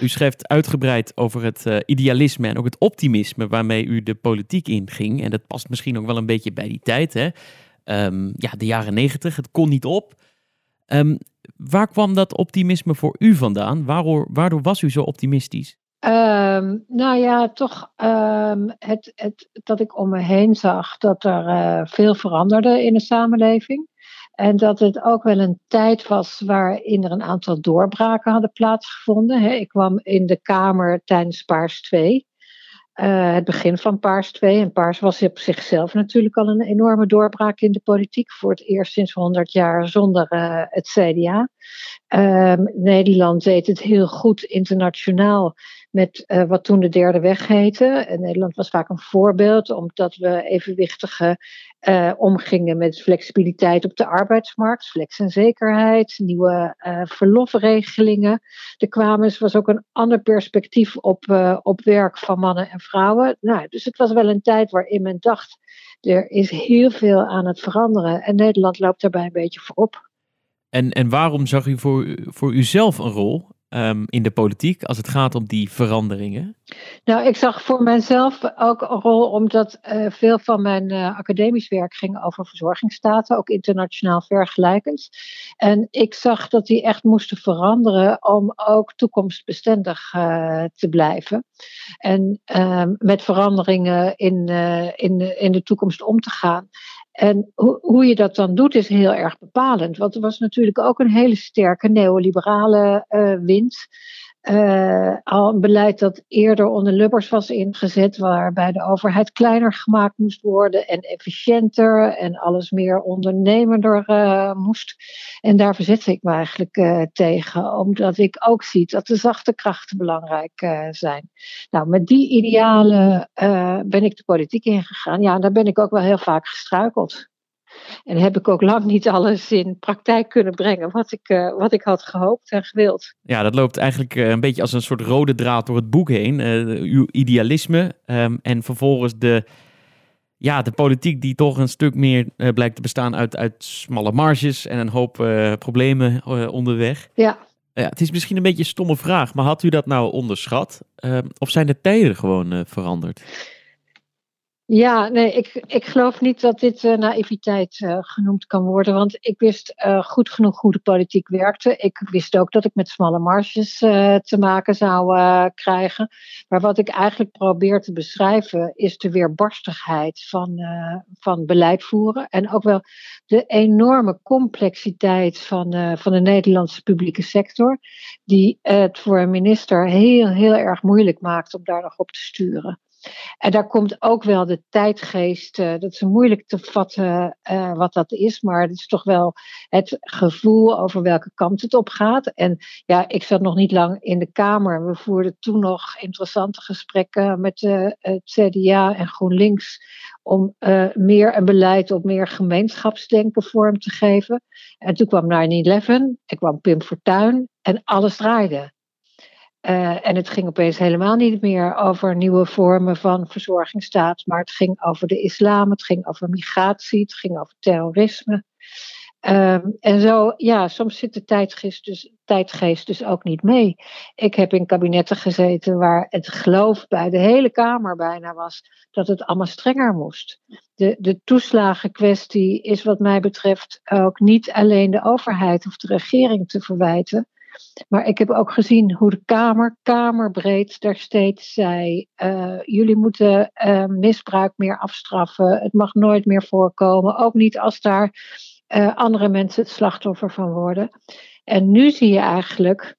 U schrijft uitgebreid over het uh, idealisme en ook het optimisme waarmee u de politiek inging. En dat past misschien ook wel een beetje bij die tijd. Hè? Um, ja, de jaren negentig, het kon niet op. Um, waar kwam dat optimisme voor u vandaan? Waardoor was u zo optimistisch? Um, nou ja, toch um, het, het, dat ik om me heen zag dat er uh, veel veranderde in de samenleving. En dat het ook wel een tijd was waarin er een aantal doorbraken hadden plaatsgevonden. Ik kwam in de Kamer tijdens Paars 2. Uh, het begin van Paars 2. En Paars was op zichzelf natuurlijk al een enorme doorbraak in de politiek. Voor het eerst sinds 100 jaar zonder uh, het CDA. Uh, Nederland deed het heel goed internationaal met uh, wat toen de derde weg heette. En Nederland was vaak een voorbeeld omdat we evenwichtige uh, omgingen met flexibiliteit op de arbeidsmarkt, flex en zekerheid, nieuwe uh, verlofregelingen. Er kwamen, er was ook een ander perspectief op, op werk van mannen en vrouwen. Nou, dus het was wel een tijd waarin men dacht, er is heel veel aan het veranderen en Nederland loopt daarbij een beetje voorop. En, en waarom zag u voor, voor uzelf een rol um, in de politiek als het gaat om die veranderingen? Nou, ik zag voor mijzelf ook een rol omdat uh, veel van mijn uh, academisch werk ging over verzorgingsstaten, ook internationaal vergelijkend. En ik zag dat die echt moesten veranderen om ook toekomstbestendig uh, te blijven. En um, met veranderingen in, in, in de toekomst om te gaan. En ho hoe je dat dan doet is heel erg bepalend. Want er was natuurlijk ook een hele sterke neoliberale uh, wind. Uh, al een beleid dat eerder onder Lubbers was ingezet, waarbij de overheid kleiner gemaakt moest worden en efficiënter en alles meer ondernemender uh, moest. En daar verzette ik me eigenlijk uh, tegen, omdat ik ook zie dat de zachte krachten belangrijk zijn. Nou, met die idealen ben ik de politiek ingegaan. Ja, daar ben ik ook wel heel vaak gestruikeld. En heb ik ook lang niet alles in praktijk kunnen brengen wat ik, uh, wat ik had gehoopt en gewild. Ja, dat loopt eigenlijk uh, een beetje als een soort rode draad door het boek heen. Uh, uw idealisme um, en vervolgens de, ja, de politiek die toch een stuk meer blijkt te bestaan uit, uit smalle marges en een hoop problemen onderweg. Ja. Ja, het is misschien een beetje een stomme vraag, maar had u dat nou onderschat? Ehm, of zijn de tijden gewoon veranderd? Ja, nee, ik, ik geloof niet dat dit uh, naïviteit uh, genoemd kan worden. Want ik wist uh, goed genoeg hoe de politiek werkte. Ik wist ook dat ik met smalle marges te maken zou krijgen. Maar wat ik eigenlijk probeer te beschrijven is de weerbarstigheid van, van beleid voeren. En ook wel de enorme complexiteit van, van de Nederlandse publieke sector. Die het voor een minister heel, heel erg moeilijk maakt om daar nog op te sturen. En daar komt ook wel de tijdgeest, uh, dat is moeilijk te vatten uh, wat dat is, maar het is toch wel het gevoel over welke kant het op gaat. En ja, ik zat nog niet lang in de Kamer. We voerden toen nog interessante gesprekken met uh, het CDA en GroenLinks om meer een beleid op meer gemeenschapsdenken vorm te geven. En toen kwam 9-11, en kwam Pim Fortuyn en alles draaide. Uh, en het ging opeens helemaal niet meer over nieuwe vormen van verzorgingsstaat, maar het ging over de islam, het ging over migratie, het ging over terrorisme. Um, en zo, ja, soms zit de tijdgeest dus, tijdgeest dus ook niet mee. Ik heb in kabinetten gezeten waar het geloof bij de hele Kamer bijna was dat het allemaal strenger moest. De, de toeslagenkwestie is wat mij betreft ook niet alleen de overheid of de regering te verwijten. Maar ik heb ook gezien hoe de Kamer, Kamerbreed, daar steeds zei: uh, jullie moeten uh, misbruik meer afstraffen. Het mag nooit meer voorkomen. Ook niet als daar uh, andere mensen het slachtoffer van worden. En nu zie je eigenlijk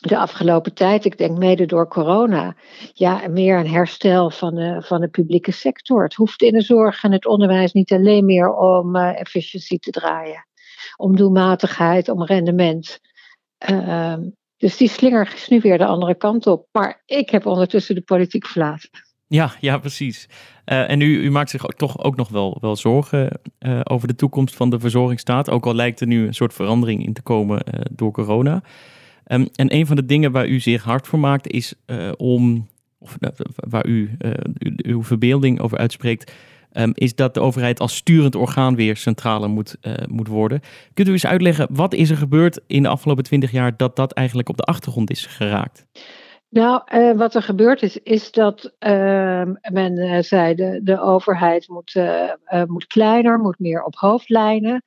de afgelopen tijd, ik denk mede door corona, ja, meer een herstel van de, van de publieke sector. Het hoeft in de zorg en het onderwijs niet alleen meer om efficiëntie te draaien, om doelmatigheid, om rendement. Uh, dus die slinger is nu weer de andere kant op. Maar ik heb ondertussen de politiek verlaten. Ja, ja, precies. Uh, en u, maakt zich toch ook nog wel, wel zorgen uh, over de toekomst van de verzorgingsstaat. Ook al lijkt er nu een soort verandering in te komen uh, door corona. Um, en een van de dingen waar u zich hard voor maakt is om, of waar u uw verbeelding over uitspreekt, um, is dat de overheid als sturend orgaan weer centraler moet, uh, moet worden. Kunt u eens uitleggen, wat is er gebeurd in de afgelopen twintig jaar dat dat eigenlijk op de achtergrond is geraakt? Nou, uh, wat er gebeurd is, is dat uh, men uh, zei de, de overheid moet, moet kleiner, moet meer op hoofdlijnen,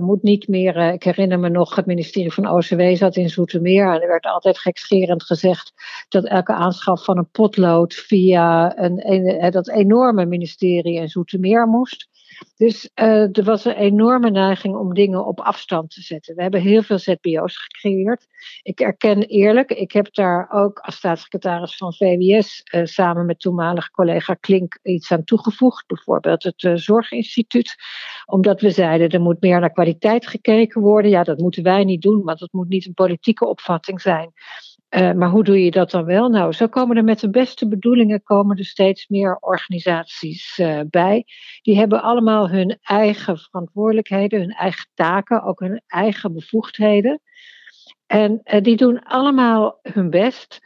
moet niet meer. ik herinner me nog, het ministerie van OCW zat in Zoetermeer en er werd altijd gekscherend gezegd dat elke aanschaf van een potlood via een, een, dat enorme ministerie in Zoetermeer moest. Dus uh, er was een enorme neiging om dingen op afstand te zetten. We hebben heel veel ZBO's gecreëerd. Ik erken eerlijk, ik heb daar ook als staatssecretaris van VWS eh, samen met toenmalige collega Klink iets aan toegevoegd. Bijvoorbeeld het uh, Zorginstituut. Omdat we zeiden er moet meer naar kwaliteit gekeken worden. Ja, dat moeten wij niet doen, want dat moet niet een politieke opvatting zijn. Uh, maar hoe doe je dat dan wel? Nou, zo komen er met de beste bedoelingen komen er steeds meer organisaties uh, bij. Die hebben allemaal hun eigen verantwoordelijkheden, hun eigen taken, ook hun eigen bevoegdheden. En uh, die doen allemaal hun best.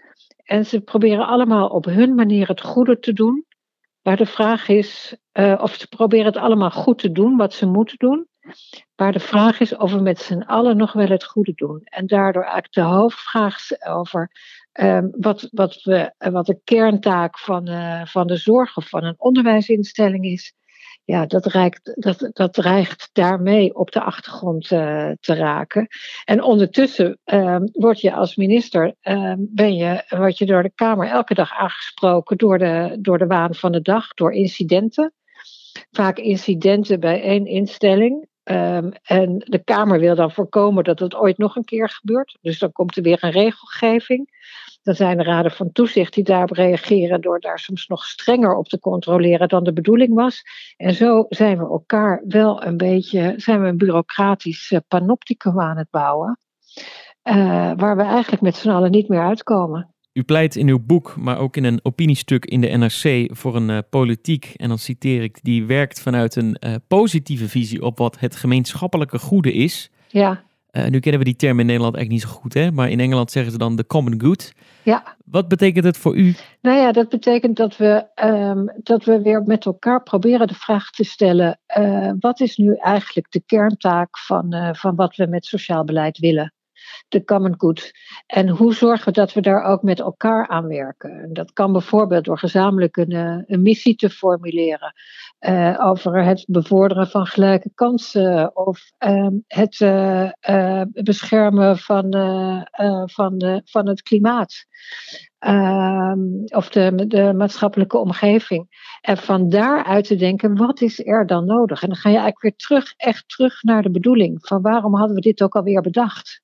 En ze proberen allemaal op hun manier het goede te doen. Maar de vraag is of ze proberen het allemaal goed te doen, wat ze moeten doen. Maar de vraag is of we met z'n allen nog wel het goede doen. En daardoor eigenlijk de hoofdvraag over um, wat, wat, we, wat de kerntaak van, uh, van de zorg of van een onderwijsinstelling is. Ja, dat, reikt, dat, dat dreigt daarmee op de achtergrond uh, te raken. En ondertussen um, word je als minister, um, ben je, word je door de Kamer elke dag aangesproken door de, door de waan van de dag, door incidenten vaak incidenten bij één instelling. Um, en de Kamer wil dan voorkomen dat het ooit nog een keer gebeurt. Dus dan komt er weer een regelgeving. Dan zijn de raden van toezicht die daarop reageren door daar soms nog strenger op te controleren dan de bedoeling was. En zo zijn we elkaar wel een beetje, zijn we een bureaucratisch panopticum aan het bouwen. Uh, waar we eigenlijk met z'n allen niet meer uitkomen. U pleit in uw boek, maar ook in een opiniestuk in de NRC voor een uh, politiek, en dan citeer ik, die werkt vanuit een uh, positieve visie op wat het gemeenschappelijke goede is. Ja. Uh, nu kennen we die term in Nederland eigenlijk niet zo goed, hè? maar in Engeland zeggen ze dan de common good. Ja. Wat betekent het voor u? Nou ja, dat betekent dat we, um, dat we weer met elkaar proberen de vraag te stellen: wat is nu eigenlijk de kerntaak van, van wat we met sociaal beleid willen? De common good. En hoe zorgen we dat we daar ook met elkaar aan werken? Dat kan bijvoorbeeld door gezamenlijk een, eh, een missie te formuleren. Uh, over het bevorderen van gelijke kansen of uh, het uh, beschermen van, van, de, van het klimaat. Ehm, of de, de maatschappelijke omgeving. En van daaruit te denken, wat is er dan nodig? En dan ga je eigenlijk weer terug, echt terug naar de bedoeling. Van waarom hadden we dit ook alweer bedacht?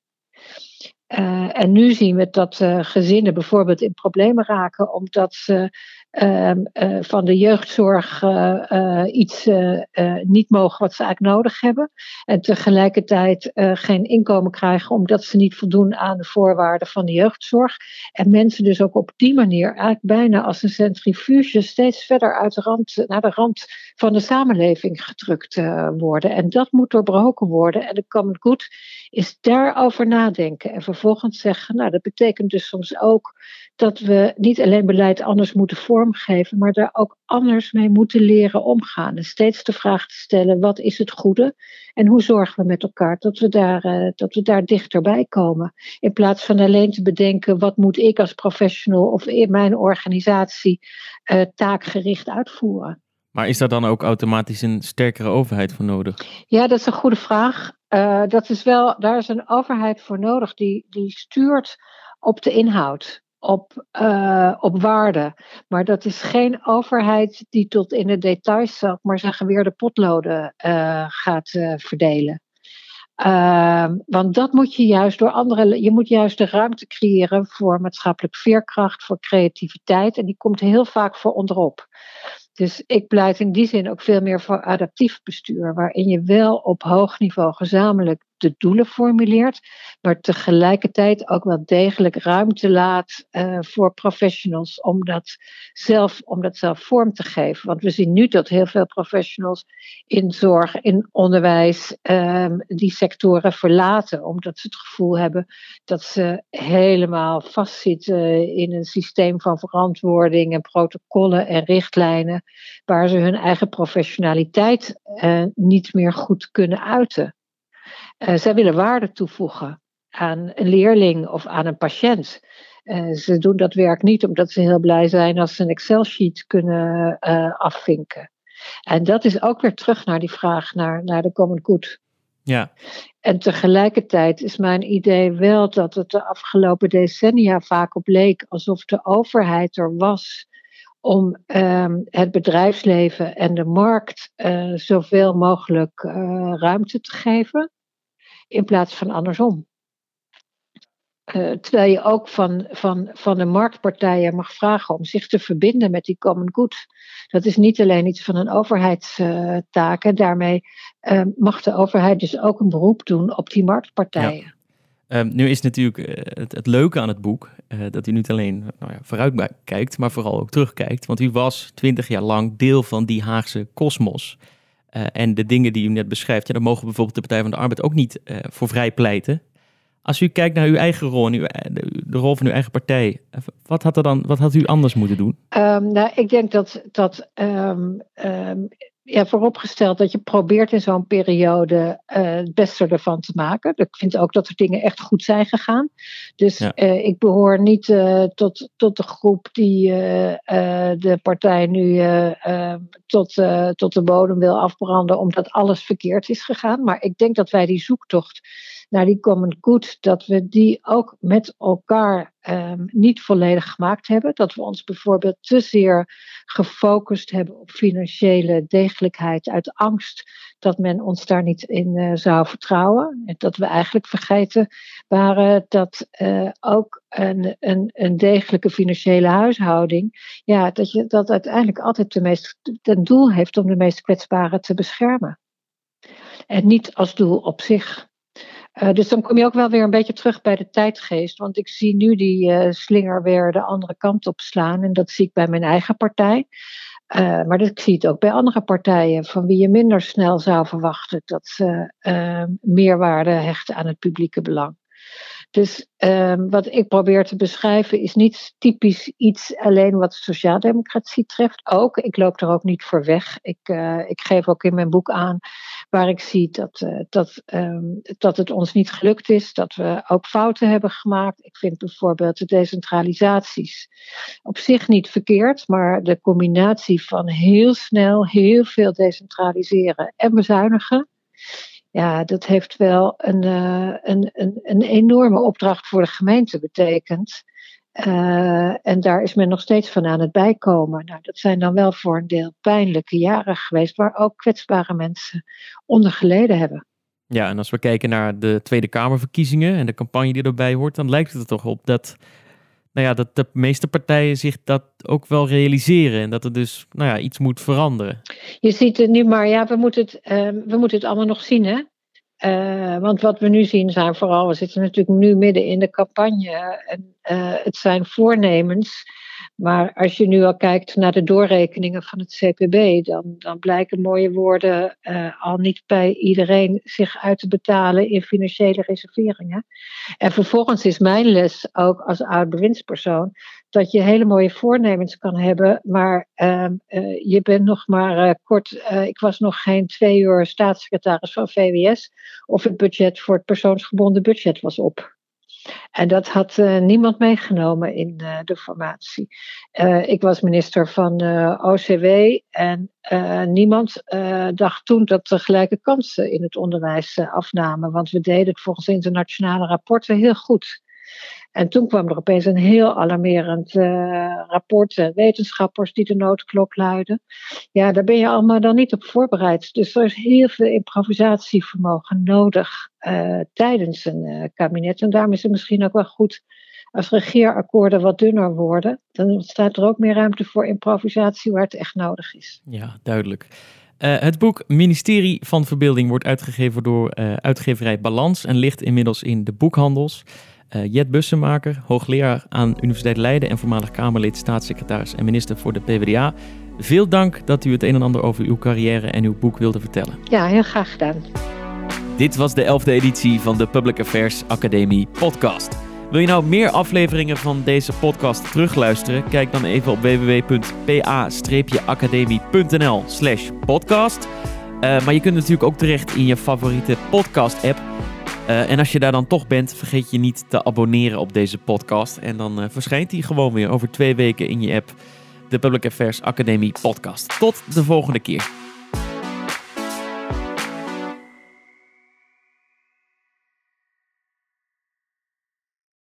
Uh, en nu zien we dat uh, gezinnen bijvoorbeeld in problemen raken omdat ze van de jeugdzorg iets niet mogen wat ze eigenlijk nodig hebben. En tegelijkertijd geen inkomen krijgen omdat ze niet voldoen aan de voorwaarden van de jeugdzorg. En mensen dus ook op die manier eigenlijk bijna als een centrifuge steeds verder uit de rand, naar de rand van de samenleving gedrukt worden. En dat moet doorbroken worden. En de Common Good is daarover nadenken. En vervolgens zeggen, nou dat betekent dus soms ook dat we niet alleen beleid anders moeten vormgeven, maar daar ook anders mee moeten leren omgaan. En steeds de vraag te stellen, wat is het goede? En hoe zorgen we met elkaar dat we daar, uh, dat we daar dichterbij komen? In plaats van alleen te bedenken, wat moet ik als professional of in mijn organisatie uh, taakgericht uitvoeren? Maar is daar dan ook automatisch een sterkere overheid voor nodig? Ja, dat is een goede vraag. Uh, dat is wel, daar is een overheid voor nodig die, die stuurt op de inhoud, op, uh, op waarde. Maar dat is geen overheid die tot in de details, maar zeggen, weer de potloden uh, gaat verdelen. Uh, want dat moet je juist door andere. Je moet juist de ruimte creëren voor maatschappelijk veerkracht, voor creativiteit. En die komt heel vaak voor onderop. Dus ik pleit in die zin ook veel meer voor adaptief bestuur, waarin je wel op hoog niveau gezamenlijk de doelen formuleert, maar tegelijkertijd ook wel degelijk ruimte laat uh, voor professionals om dat, zelf, om dat zelf vorm te geven. Want we zien nu dat heel veel professionals in zorg, in onderwijs, um, die sectoren verlaten, omdat ze het gevoel hebben dat ze helemaal vastzitten in een systeem van verantwoording en protocollen en richtlijnen, waar ze hun eigen professionaliteit uh, niet meer goed kunnen uiten. Uh, zij willen waarde toevoegen. aan een leerling of aan een patiënt. Uh, ze doen dat werk niet omdat ze heel blij zijn als ze een Excel-sheet kunnen afvinken. En dat is ook weer terug naar die vraag naar, naar de common good. Ja. En tegelijkertijd is mijn idee wel dat het de afgelopen decennia vaak op leek alsof de overheid er was om um, het bedrijfsleven en de markt uh, zoveel mogelijk uh, ruimte te geven, in plaats van andersom. Uh, terwijl je ook van, van, van de marktpartijen mag vragen om zich te verbinden met die common good. Dat is niet alleen iets van een overheidstaak. daarmee uh, mag de overheid dus ook een beroep doen op die marktpartijen. Um, nu is natuurlijk uh, het, leuke aan het boek uh, dat u niet alleen nou ja, vooruit kijkt, maar vooral ook terugkijkt. Want u was twintig jaar lang deel van die Haagse kosmos. Uh, en de dingen die u net beschrijft, ja, daar mogen bijvoorbeeld de Partij van de Arbeid ook niet voor vrij pleiten. Als u kijkt naar uw eigen rol en de, rol van uw eigen partij, wat had, er dan, wat had u anders moeten doen? Um, nou, ik denk dat, dat um, ja, vooropgesteld dat je probeert in zo'n periode uh, het beste ervan te maken. Ik vind ook dat er dingen echt goed zijn gegaan. Dus ja. uh, ik behoor niet uh, tot, tot de groep die de partij nu tot, tot de bodem wil afbranden omdat alles verkeerd is gegaan. Maar ik denk dat wij die zoektocht naar die common good, dat we die ook met elkaar um, niet volledig gemaakt hebben. Dat we ons bijvoorbeeld te zeer gefocust hebben op financiële degelijkheid uit angst dat men ons daar niet in uh, zou vertrouwen. En dat we eigenlijk vergeten waren dat uh, ook een, een, een degelijke financiële huishouding, ja, dat je dat uiteindelijk altijd de meest, ten doel heeft om de meest kwetsbaren te beschermen. En niet als doel op zich. Uh, dus dan kom je ook wel weer een beetje terug bij de tijdgeest. Want ik zie nu die uh, slinger weer de andere kant op slaan. En dat zie ik bij mijn eigen partij. Uh, maar dat, ik zie het ook bij andere partijen. Van wie je minder snel zou verwachten dat ze meerwaarde hechten aan het publieke belang. Dus um, wat ik probeer te beschrijven is niet typisch iets alleen wat sociaaldemocratie treft. Ook, ik loop er ook niet voor weg. Ik, uh, ik geef ook in mijn boek aan waar ik zie dat, uh, dat, um, dat het ons niet gelukt is, dat we ook fouten hebben gemaakt. Ik vind bijvoorbeeld de decentralisaties op zich niet verkeerd, maar de combinatie van heel snel heel veel decentraliseren en bezuinigen ja, dat heeft wel een, uh, een, een, een enorme opdracht voor de gemeente betekend. Uh, en daar is men nog steeds van aan het bijkomen. Nou, dat zijn dan wel voor een deel pijnlijke jaren geweest, waar ook kwetsbare mensen onder geleden hebben. Ja, en als we kijken naar de Tweede Kamerverkiezingen en de campagne die erbij hoort, dan lijkt het er toch op dat, nou ja, dat de meeste partijen zich dat ook wel realiseren en dat er dus nou ja, iets moet veranderen. Je ziet het nu maar, ja, we moeten het, uh, we moeten het allemaal nog zien, hè? Uh, want wat we nu zien zijn vooral, we zitten natuurlijk nu midden in de campagne. En uh, het zijn voornemens. Maar als je nu al kijkt naar de doorrekeningen van het CPB, dan, dan blijken mooie woorden uh, al niet bij iedereen zich uit te betalen in financiële reserveringen. En vervolgens is mijn les ook als oud bewindspersoon dat je hele mooie voornemens kan hebben, maar uh, uh, je bent nog maar uh, kort, ik was nog geen twee uur staatssecretaris van VWS, of het budget voor het persoonsgebonden budget was op. En dat had uh, niemand meegenomen in uh, de formatie. Uh, ik was minister van OCW en niemand dacht toen dat er gelijke kansen in het onderwijs afnamen. Want we deden het volgens internationale rapporten heel goed. En toen kwam er opeens een heel alarmerend uh, rapport. wetenschappers die de noodklok luiden. Ja, daar ben je allemaal dan niet op voorbereid. Dus er is heel veel improvisatievermogen nodig uh, tijdens een kabinet. En daarom is het misschien ook wel goed als regeerakkoorden wat dunner worden. Dan staat er ook meer ruimte voor improvisatie waar het echt nodig is. Ja, duidelijk. Het boek Ministerie van Verbeelding wordt uitgegeven door uitgeverij Balans en ligt inmiddels in de boekhandels. Uh, Jet Bussemaker, hoogleraar aan Universiteit Leiden en voormalig Kamerlid, staatssecretaris en minister voor de PvdA. Veel dank dat u het een en ander over uw carrière en uw boek wilde vertellen. Ja, heel graag gedaan. Dit was de elfde editie van de Public Affairs Academie podcast. Wil je nou meer afleveringen van deze podcast terugluisteren? Kijk dan even op www.pa-academie.nl slash podcast. Uh, maar je kunt natuurlijk ook terecht in je favoriete podcast app en als je daar dan toch bent, vergeet je niet te abonneren op deze podcast. En dan verschijnt die gewoon weer over twee weken in je app. De Public Affairs Academie podcast. Tot de volgende keer.